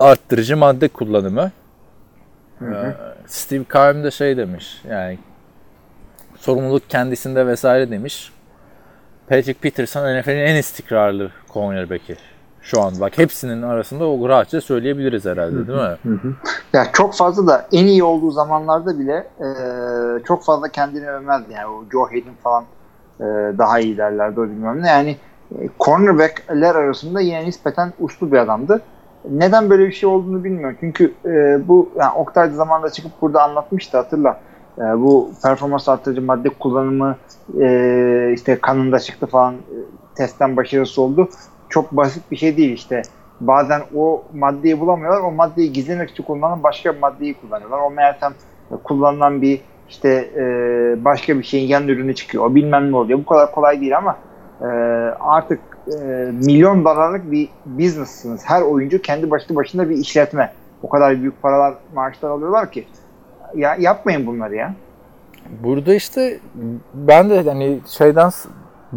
arttırıcı madde kullanımı. Ee, Steve Keim de şey demiş yani sorumluluk kendisinde vesaire demiş. Patrick Peterson NFL'in en istikrarlı cornerback'i. Şu an bak hepsinin arasında o rahatça söyleyebiliriz herhalde değil mi? Ya çok fazla da en iyi olduğu zamanlarda bile e, çok fazla kendini övmezdi. Yani o Joe Hayden falan e, daha iyi derlerdi o bilmem ne. Yani e, cornerback'ler arasında yine nispeten uslu bir adamdı. Neden böyle bir şey olduğunu bilmiyorum. Çünkü e, bu yani Oktay da zamanında çıkıp burada anlatmıştı hatırla. E, bu performans arttırıcı madde kullanımı e, işte kanında çıktı falan e, testten başarısı oldu. Çok basit bir şey değil işte. Bazen o maddeyi bulamıyorlar. O maddeyi gizlemek için kullanılan başka bir maddeyi kullanıyorlar. O meğersem kullanılan bir işte e, başka bir şeyin yan ürünü çıkıyor. O bilmem ne oluyor. Bu kadar kolay değil ama e, artık e, milyon dolarlık bir business'sınız. Her oyuncu kendi başlı başına bir işletme. O kadar büyük paralar maaşlar alıyorlar ki. Ya yapmayın bunları ya. Burada işte ben de hani şeyden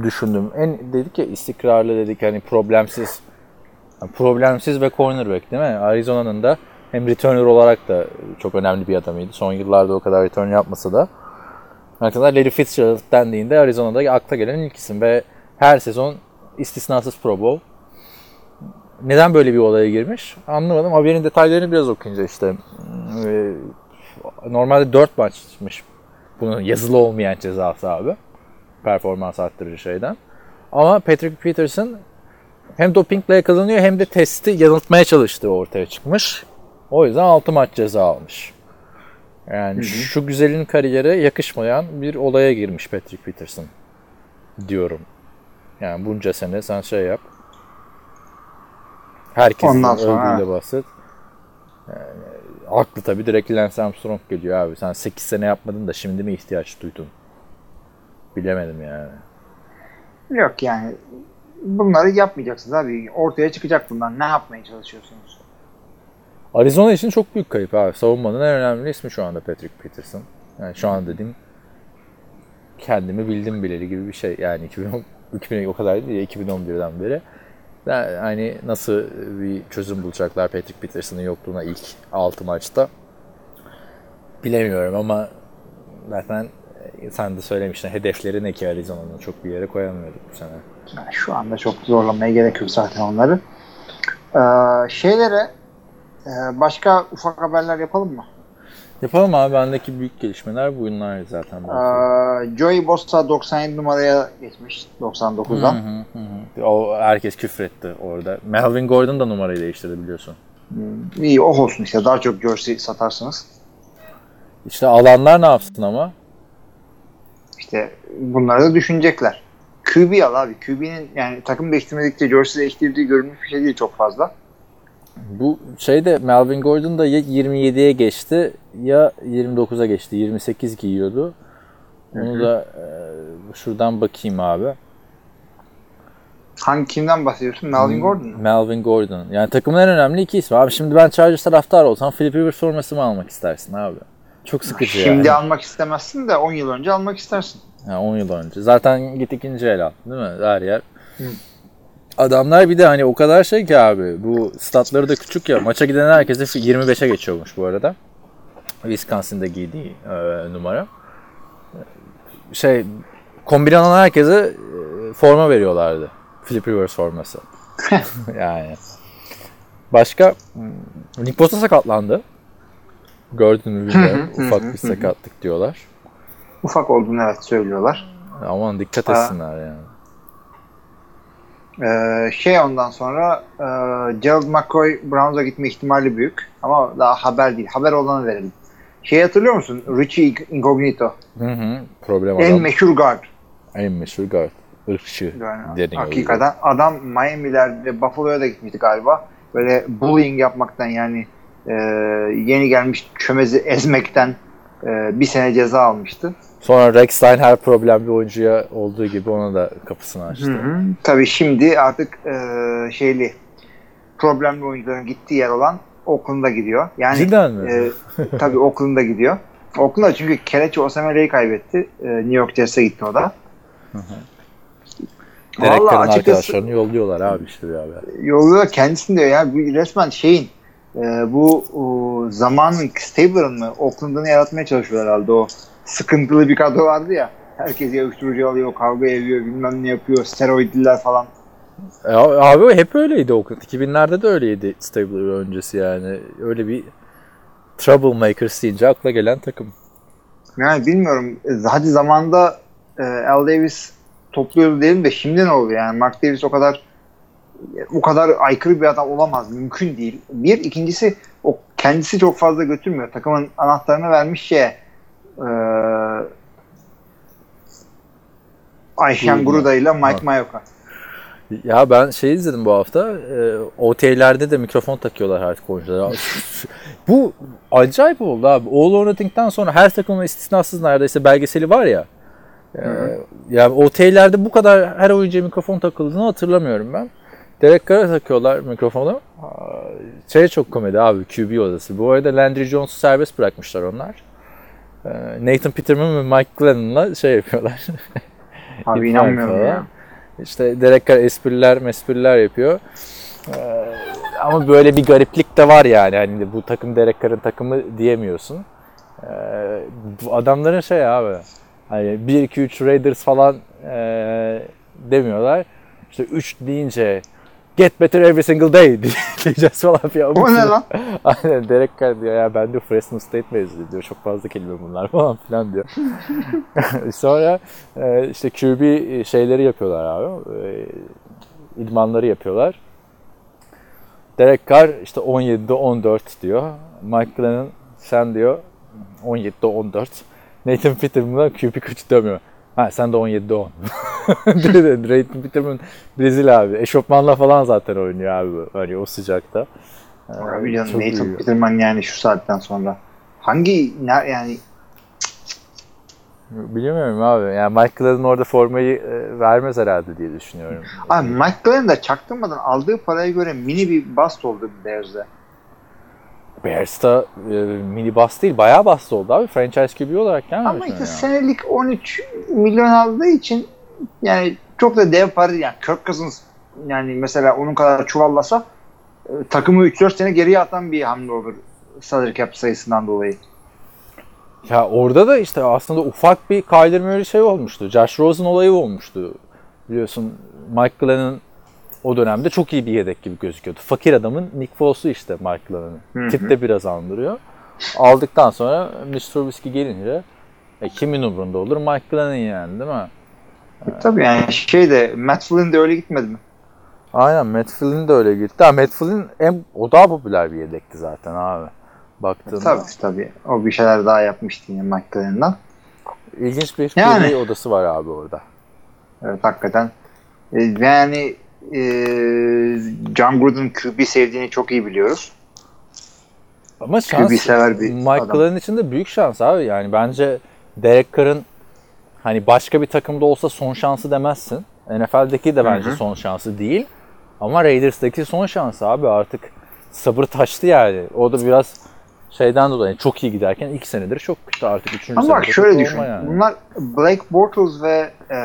düşündüm. En dedik ya istikrarlı dedik hani problemsiz problemsiz ve cornerback değil mi? Arizona'nın da hem returner olarak da çok önemli bir adamıydı. Son yıllarda o kadar return yapmasa da. Hakikaten Larry Fitzgerald dendiğinde Arizona'da akla gelen ilk isim ve her sezon istisnasız Pro Bowl. Neden böyle bir olaya girmiş? Anlamadım. Haberin detaylarını biraz okuyunca işte e, normalde 4 maçmış bunun yazılı olmayan cezası abi. Performans arttırıcı şeyden. Ama Patrick Peterson hem dopingle yakalanıyor hem de testi yanıltmaya çalıştığı ortaya çıkmış. O yüzden 6 maç ceza almış. Yani şu güzelin kariyere yakışmayan bir olaya girmiş Patrick Peterson diyorum. Yani bunca sene sen şey yap. Herkesin Ondan sonra, övgüyle bahset. Yani, haklı tabii direkt Lance Armstrong geliyor abi. Sen 8 sene yapmadın da şimdi mi ihtiyaç duydun? Bilemedim yani. Yok yani bunları yapmayacaksınız abi. Ortaya çıkacak bundan. Ne yapmaya çalışıyorsunuz? Arizona için çok büyük kayıp abi. Savunmanın en önemli ismi şu anda Patrick Peterson. Yani şu an dediğim kendimi bildim bileli gibi bir şey. Yani 2010, 2000 o kadar değil ya 2011'den beri. Yani nasıl bir çözüm bulacaklar Patrick Peterson'ın yokluğuna ilk 6 maçta bilemiyorum ama zaten sen de söylemiştin hedefleri ne ki Arizona'nın çok bir yere koyamıyorduk bu sene. Yani şu anda çok zorlamaya gerek yok zaten onları. Ee, şeylere e, başka ufak haberler yapalım mı? Yapalım abi bendeki büyük gelişmeler bunlar zaten. Ee, Joey Bosa 97 numaraya geçmiş 99'dan. Hı hı hı. O herkes küfretti orada. Melvin Gordon da numarayı değiştirdi biliyorsun. İyi o olsun işte daha çok jersey satarsınız. İşte alanlar ne yapsın ama? İşte bunları da düşünecekler. QB al abi. QB'nin yani takım değiştirmedikçe jersey değiştirdiği görülmüş bir şey değil çok fazla. Bu şeyde Melvin Gordon da ya 27'ye geçti ya 29'a geçti. 28 giyiyordu. Onu da e, şuradan bakayım abi. Hangi kimden bahsediyorsun? Melvin Gordon mu? Melvin Gordon. Yani takımın en önemli iki ismi. Abi şimdi ben Chargers taraftarı olsam Philip Rivers forması mı almak istersin abi? Çok sıkıcı Şimdi yani. almak istemezsin de 10 yıl önce almak istersin. Yani 10 yıl önce. Zaten git ikinci el al. Değil mi? Her yer. Adamlar bir de hani o kadar şey ki abi. Bu statları da küçük ya. Maça giden herkese 25'e geçiyormuş bu arada. Wisconsin'da giydiği e, numara. Şey kombinanan herkese e, forma veriyorlardı. Philip Rivers forması. [LAUGHS] [LAUGHS] yani. Başka hmm, Nick Bosa sakatlandı. Mü bilmiyorum. Ufak bir sakatlık diyorlar. Ufak olduğunu evet söylüyorlar. Aman dikkat etsinler yani. Ee, şey ondan sonra e, Gerald McCoy Browns'a gitme ihtimali büyük. Ama daha haber değil. Haber olanı verelim. Şey hatırlıyor musun? Richie Incognito. Hı hı. Problem En adam. meşhur guard. En meşhur guard. Irkçı Yani, deniyor. hakikaten adam Miami'lerde Buffalo'ya da gitmişti galiba. Böyle bullying yapmaktan yani e, yeni gelmiş çömezi ezmekten e, bir sene ceza almıştı. Sonra Rex her problemli oyuncuya olduğu gibi ona da kapısını açtı. Hı hı. Tabii şimdi artık e, şeyli problemli oyuncuların gittiği yer olan Oakland'a gidiyor. Yani Cidden mi? e, tabii Oakland'a gidiyor. Oakland'a çünkü Kelechi Osamela'yı kaybetti. E, New York Jets'e gitti o da. Vallahi Carr'ın açıkçası- arkadaşlarını yolluyorlar abi işte bir haber. Yolda kendisini diyor ya resmen şeyin e, bu o, zamanın Stabler'ın mı Oakland'ını yaratmaya çalışıyor herhalde o sıkıntılı bir kadro vardı ya. Herkes ya uyuşturucu alıyor, kavga ediyor, bilmem ne yapıyor, steroidliler falan. E, abi o hep öyleydi Oakland. 2000'lerde de öyleydi Stabler öncesi yani. Öyle bir troublemakers deyince akla gelen takım. Yani bilmiyorum. e, Hadi zamanda e, Al Davis topluyordu diyelim de şimdi ne oluyor yani? Mark Davis o kadar o kadar aykırı bir adam olamaz. Mümkün değil. Bir. ikincisi o kendisi çok fazla götürmüyor. Takımın anahtarını vermiş şeye e, Ayşen Gurda. Guruda ile Mike. Mayoka. Ya ben şey izledim bu hafta. E, OT'lerde de mikrofon takıyorlar artık oyunculara. [LAUGHS] bu acayip oldu abi. All or Nothing'den sonra her takımın istisnasız neredeyse belgeseli var ya. E, yani OT'lerde bu kadar her oyuncuya mikrofon takıldığını hatırlamıyorum ben. Derek Carr'a takıyorlar mikrofonu. Şey çok komedi abi QB odası. Bu arada Landry Jones'u serbest bırakmışlar onlar. E, Nathan Peterman ve Mike Glennon'la şey yapıyorlar. Abi [LAUGHS] inanmıyorum ya. İşte Derek Carr espriler mespriler yapıyor. Ee, ama böyle bir gariplik de var yani. Hani bu takım Derek Carr'ın takımı diyemiyorsun. Ee, bu adamların şey abi. Hani 1 2 3 Raiders falan ee, demiyorlar. İşte 3 deyince get better every single day [LAUGHS] diyeceğiz falan. Ya, O ne lan? [LAUGHS] Aynen Derek Carr diyor ya ben de Fresno State mezunu diyor. Çok fazla kelime bunlar [LAUGHS] falan filan diyor. Sonra e, işte QB şeyleri yapıyorlar abi. E, idmanları yapıyorlar. Derek Carr işte 17'de 14 diyor. Mike Glennon sen diyor 17'de 14. Nathan Peterman'a QB kaçı demiyor. Ha sen de 17'de 10. [LAUGHS] Nathan Peterman Brezilya abi. Eşofmanla falan zaten oynuyor abi. Hani o sıcakta. Ee, Abi canım çok Nathan. Peterman yani şu saatten sonra. Hangi ne, yani Bilmiyorum abi. Yani Mike Glennon orada formayı e, vermez herhalde diye düşünüyorum. Abi Mike Glennon da çaktırmadan aldığı paraya göre mini bir bast oldu Bears'de. Bears'ta e, mini bust değil, bayağı bust oldu abi. Franchise QB olarak gelmemiş Ama mi işte ya? senelik 13 milyon aldığı için yani çok da dev para değil. Yani Kirk Cousins yani mesela onun kadar çuvallasa e, takımı 3-4 sene geriye atan bir hamle olur salary cap sayısından dolayı. Ya orada da işte aslında ufak bir Kyler Murray şey olmuştu. Josh Rosen olayı olmuştu. Biliyorsun Mike Glennon o dönemde çok iyi bir yedek gibi gözüküyordu. Fakir adamın Nick Foles'u işte Mike Glennon'ın. hı. Tip de biraz andırıyor. Aldıktan sonra Mr. Trubisky gelince e, kimin umurunda olur? Mike Glennon yani değil mi? Tabii yani şey de Matt Flynn de öyle gitmedi mi? Aynen Matt Flynn de öyle gitti. Ha, Matt Flynn en, o daha popüler bir yedekti zaten abi. Baktığında. Tabii tabii. O bir şeyler daha yapmıştı yine Glennon'dan. İlginç bir Yani. Odası var abi orada. Evet hakikaten. E, yani e, John Gruden QB sevdiğini çok iyi biliyoruz. Ama şans QB sever bir Mike. Glennon için de büyük şans abi. Yani bence Derek Carr'ın hani başka bir takımda olsa son şansı demezsin. NFL'deki de bence son şansı değil. Ama Raiders'daki son şansı abi artık sabır taştı yani. O da biraz şeyden dolayı çok iyi giderken iki senedir çok kötü artık üçüncü Ama bak şöyle düşün. yani. Bunlar Blake Bortles ve e,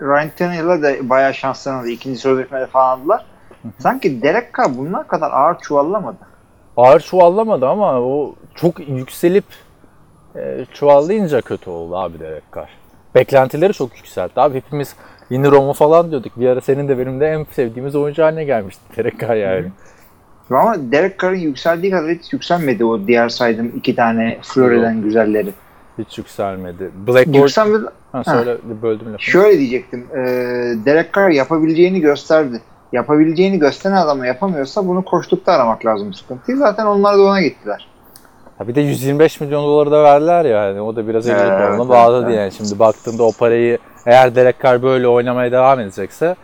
Ryan Tannehill'a da bayağı şanslarını aldı. İkinci sözleşmede falan aldılar. Sanki Derek Carr bunlar kadar ağır çuvallamadı. Ağır çuvallamadı ama o çok yükselip e, çuvallayınca kötü oldu abi Derek Carr. Beklentileri çok yükseltti abi. Hepimiz yeni Roma falan diyorduk. Bir ara senin de benim de en sevdiğimiz oyuncu haline gelmişti Derek Carr yani. Ama Derek Carr'ın yükseldiği kadar hiç yükselmedi o diğer saydığım iki tane Flori'den güzelleri. Hiç yükselmedi. Blackboard... Yükselmedi. Ha, söyle böldüm lafını. Şöyle diyecektim. E, Derek Carr yapabileceğini gösterdi. Yapabileceğini gösteren adamı yapamıyorsa bunu koştukta aramak lazım sıkıntıyı. Zaten onlar da ona gittiler. Ha bir de 125 milyon doları da verdiler ya. Yani o da biraz Evet, evet, bağladı evet. yani. Şimdi baktığında o parayı eğer Derek Carr böyle oynamaya devam edecekse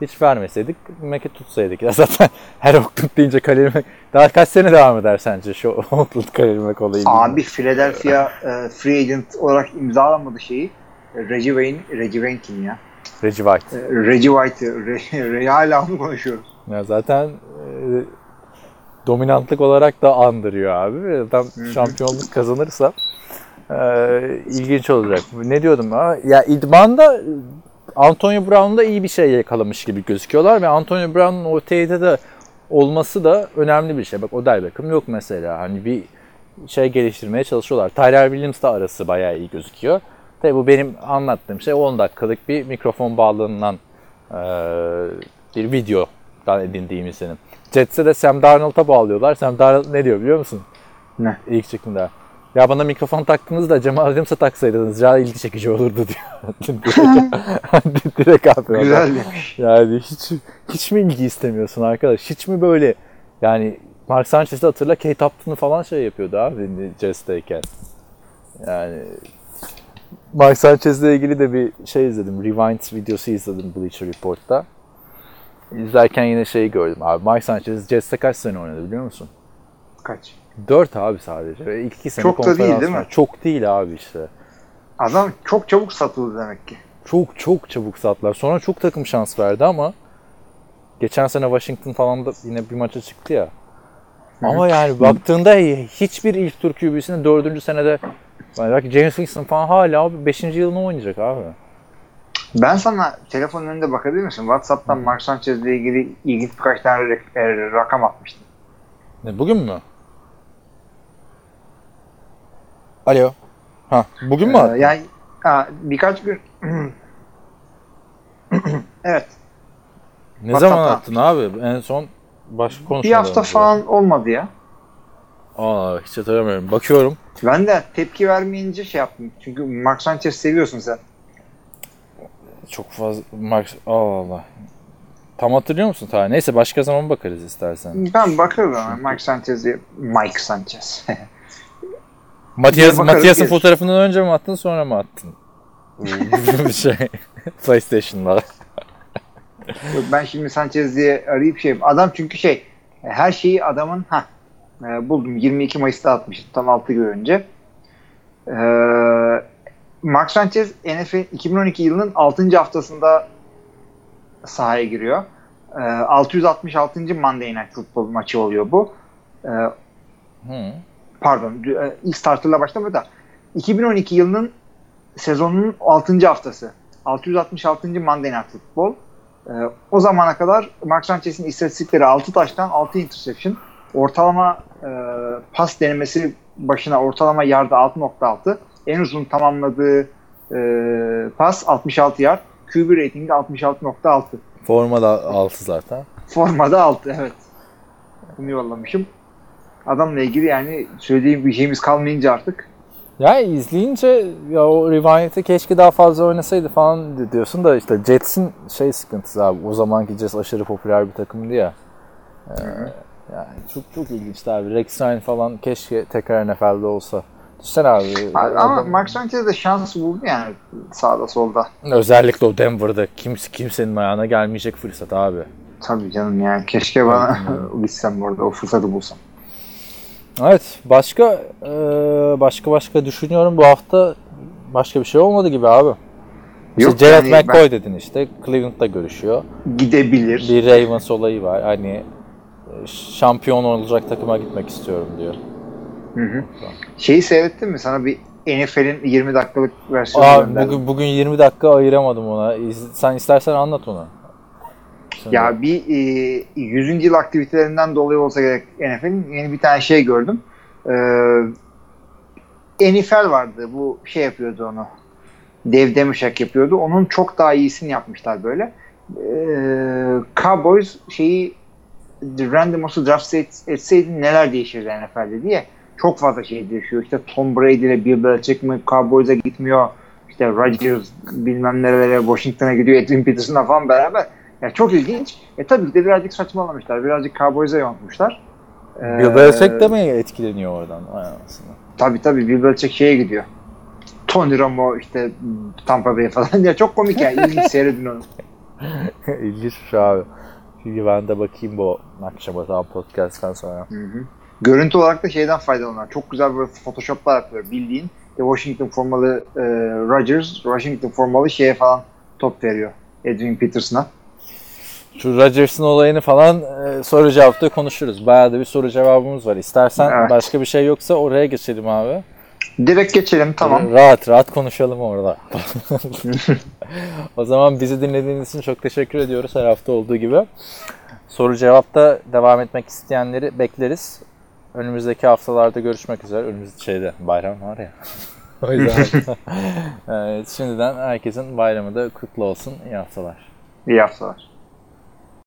hiç vermeseydik Mac'i tutsaydık. Ya [LAUGHS] zaten her Oakland deyince Khalil daha kaç sene devam eder sence şu [LAUGHS] Oakland Khalil Mack olayı? Abi Philadelphia e, free agent olarak imzalamadı şeyi. Reggie Wayne, Reggie Wayne kim ya? Reggie White. E, Reggie White, Re, [LAUGHS] Re, hala onu konuşuyoruz. Ya zaten e, dominantlık olarak da andırıyor abi. Adam şampiyonluk kazanırsa e, ilginç olacak. Ne diyordum ya? Ya idmanda Antonio Brown'da iyi bir şey yakalamış gibi gözüküyorlar ve Antonio Brown'un OTA'de de olması da önemli bir şey. Bak Odell Beckham yok mesela. Hani bir şey geliştirmeye çalışıyorlar. Tyler Williams'la arası bayağı iyi gözüküyor. Tabii bu benim anlattığım şey 10 dakikalık bir mikrofon bağlığından e, bir videodan edindiğim senin. Jets'e de Sam Darnold'a bağlıyorlar. Sam Darnold ne diyor biliyor musun? Ne? İlk çıktığında. Ya bana mikrofon taktınız da Cemal Williams'a taksaydınız daha ilgi çekici olurdu diyor. [LAUGHS] direkt, [LAUGHS] direkt abi. Güzel demiş. Yani hiç hiç mi ilgi istemiyorsun arkadaş? Hiç mi böyle yani Mark Sanchez'i hatırla Kate Upton'u falan şey yapıyordu abi Jets'teyken. Yani Mark Sanchez'le ilgili de bir şey izledim. Rewind videosu izledim Bleacher Report'ta. İzlerken yine şeyi gördüm abi. Mark Sanchez Jets'te kaç sene oynadı biliyor musun? Kaç? 4 abi sadece. Ve ilk iki sene Çok da değil, değil mi? Çok değil abi işte. Adam çok çabuk satıldı demek ki. Çok çok çabuk sattılar. Sonra çok takım şans verdi ama geçen sene Washington falan da yine bir maça çıktı ya. Ama yani baktığında hiçbir ilk tur QB'sinin dördüncü senede yani belki James Winston falan hala 5. yılını oynayacak abi. Ben sana telefonun önünde bakabilir misin? WhatsApp'tan Mark Sanchez'le ilgili ilginç birkaç tane e, rakam atmıştım. Ne, bugün mü? Alo. Ha, bugün mü? Ee, attın? yani ha, birkaç gün [CLEARS THROAT] evet. ne zaman attın abi? En son başka konuşmadan Bir hafta falan olmadı ya. Aa, hiç hatırlamıyorum. Bakıyorum. Ben de tepki vermeyince şey yaptım. Çünkü Mark Sanchez seviyorsun sen. Çok fazla Mark Allah Allah. Tam hatırlıyor musun ta? Neyse başka zaman bakarız istersen. Ben bakarım ama Mark Sanchez'e Mike Sanchez. [LAUGHS] Matias, Matias'ın fotoğrafından önce mi attın sonra mı attın? [LAUGHS] Bir şey. PlayStation'da. Yok, ben şimdi Sanchez diye arayıp şey Adam çünkü şey her şeyi adamın ha buldum 22 Mayıs'ta atmıştım tam 6 gün önce. Ee, Mark Sanchez NFL 2012 yılının 6. haftasında sahaya giriyor. Ee, 666. Monday Night Football maçı oluyor bu. Ee, Hı. pardon e, ilk starterla başlamadı da 2012 yılının sezonunun 6. haftası 666. Monday Night Football Ee, o zamana kadar Mark Sanchez'in istatistikleri 6 taştan 6 interception ortalama e, pas denemesi başına ortalama yarda 6.6 en uzun tamamladığı e, pas 66 yard QB ratingi 66.6 Forma da altı zaten. formada 6 evet bunu yollamışım adamla ilgili yani söylediğim bir şeyimiz kalmayınca artık Ya izleyince ya o Rewind'i keşke daha fazla oynasaydı falan diyorsun da işte Jets'in şey sıkıntısı abi. O zamanki Jets aşırı popüler bir takımdı ya. Ee, yani çok çok ilginçti abi. Rex Ryan falan keşke tekrar NFL'de olsa. Düşünsene abi. ama adam- Mark Sanchez de şans buldu yani sağda solda özellikle o Denver'da kimse kimsenin ayağına gelmeyecek fırsat abi. Tabii canım yani keşke bana [LAUGHS] gitsem orada o fırsatı bulsam. Evet, başka e, başka başka düşünüyorum bu hafta başka bir şey olmadı gibi abi. İşte Yok, Jared yani McCoy ben- dedin işte. Cleveland'da görüşüyor. gidebilir. Bir Ravens olayı var. Hani e, şampiyon olacak takıma gitmek istiyorum diyor. Hı hı. Şeyi seyrettin mi? Sana bir NFL'in 20 dakikalık versiyonu Aa, gönderdim. bugün, bugün 20 dakika ayıramadım ona. Sen istersen anlat onu. Şimdi. Ya bir e, 100. yıl aktivitelerinden dolayı olsa gerek NFL'in yeni bir tane şey gördüm. Ee, NFL vardı. Bu şey yapıyordu onu. Dev Demirşak yapıyordu. Onun çok daha iyisini yapmışlar böyle. Ee, Cowboys şeyi random olsa draft et- etseydi neler değişirdi NFL'de diye. Çok fazla şey değişiyor. İşte Tom Brady ile Bill Belichick mi Cowboys'a gitmiyor. İşte Rodgers bilmem nerelere Washington'a gidiyor. Edwin Peterson'la falan beraber. Ya çok ilginç. E tabii ki de birazcık saçmalamışlar. Birazcık Cowboys'a yontmuşlar. Ee, Bill Belichick de mi etkileniyor oradan? Anasını. Tabii tabii Bill Belichick şeye gidiyor. Tony Romo işte Tampa Bay falan. ya çok komik yani. İlginç [LAUGHS] seyredin onu. İlginçmiş abi. Şimdi ben de bakayım bu akşama daha podcast'tan sonra. Hı hı. Görüntü olarak da şeyden faydalanıyorlar. Çok güzel böyle photoshoplar yapıyor bildiğin. İşte Washington formalı e, Rodgers, Washington formalı şeye falan top veriyor. Edwin Peterson'a. Şu Rodgers'ın olayını falan e, soru cevapta konuşuruz. Bayağı da bir soru cevabımız var. İstersen Evet. başka bir şey yoksa oraya geçelim abi. Direkt geçelim tamam. Rahat rahat konuşalım orada. [LAUGHS] o zaman bizi dinlediğiniz için çok teşekkür ediyoruz her hafta olduğu gibi. Soru cevapta devam etmek isteyenleri bekleriz. Önümüzdeki haftalarda görüşmek üzere. Önümüzde şeyde bayram var ya. [LAUGHS] o yüzden. [LAUGHS] evet, şimdiden herkesin bayramı da kutlu olsun. İyi haftalar. İyi haftalar.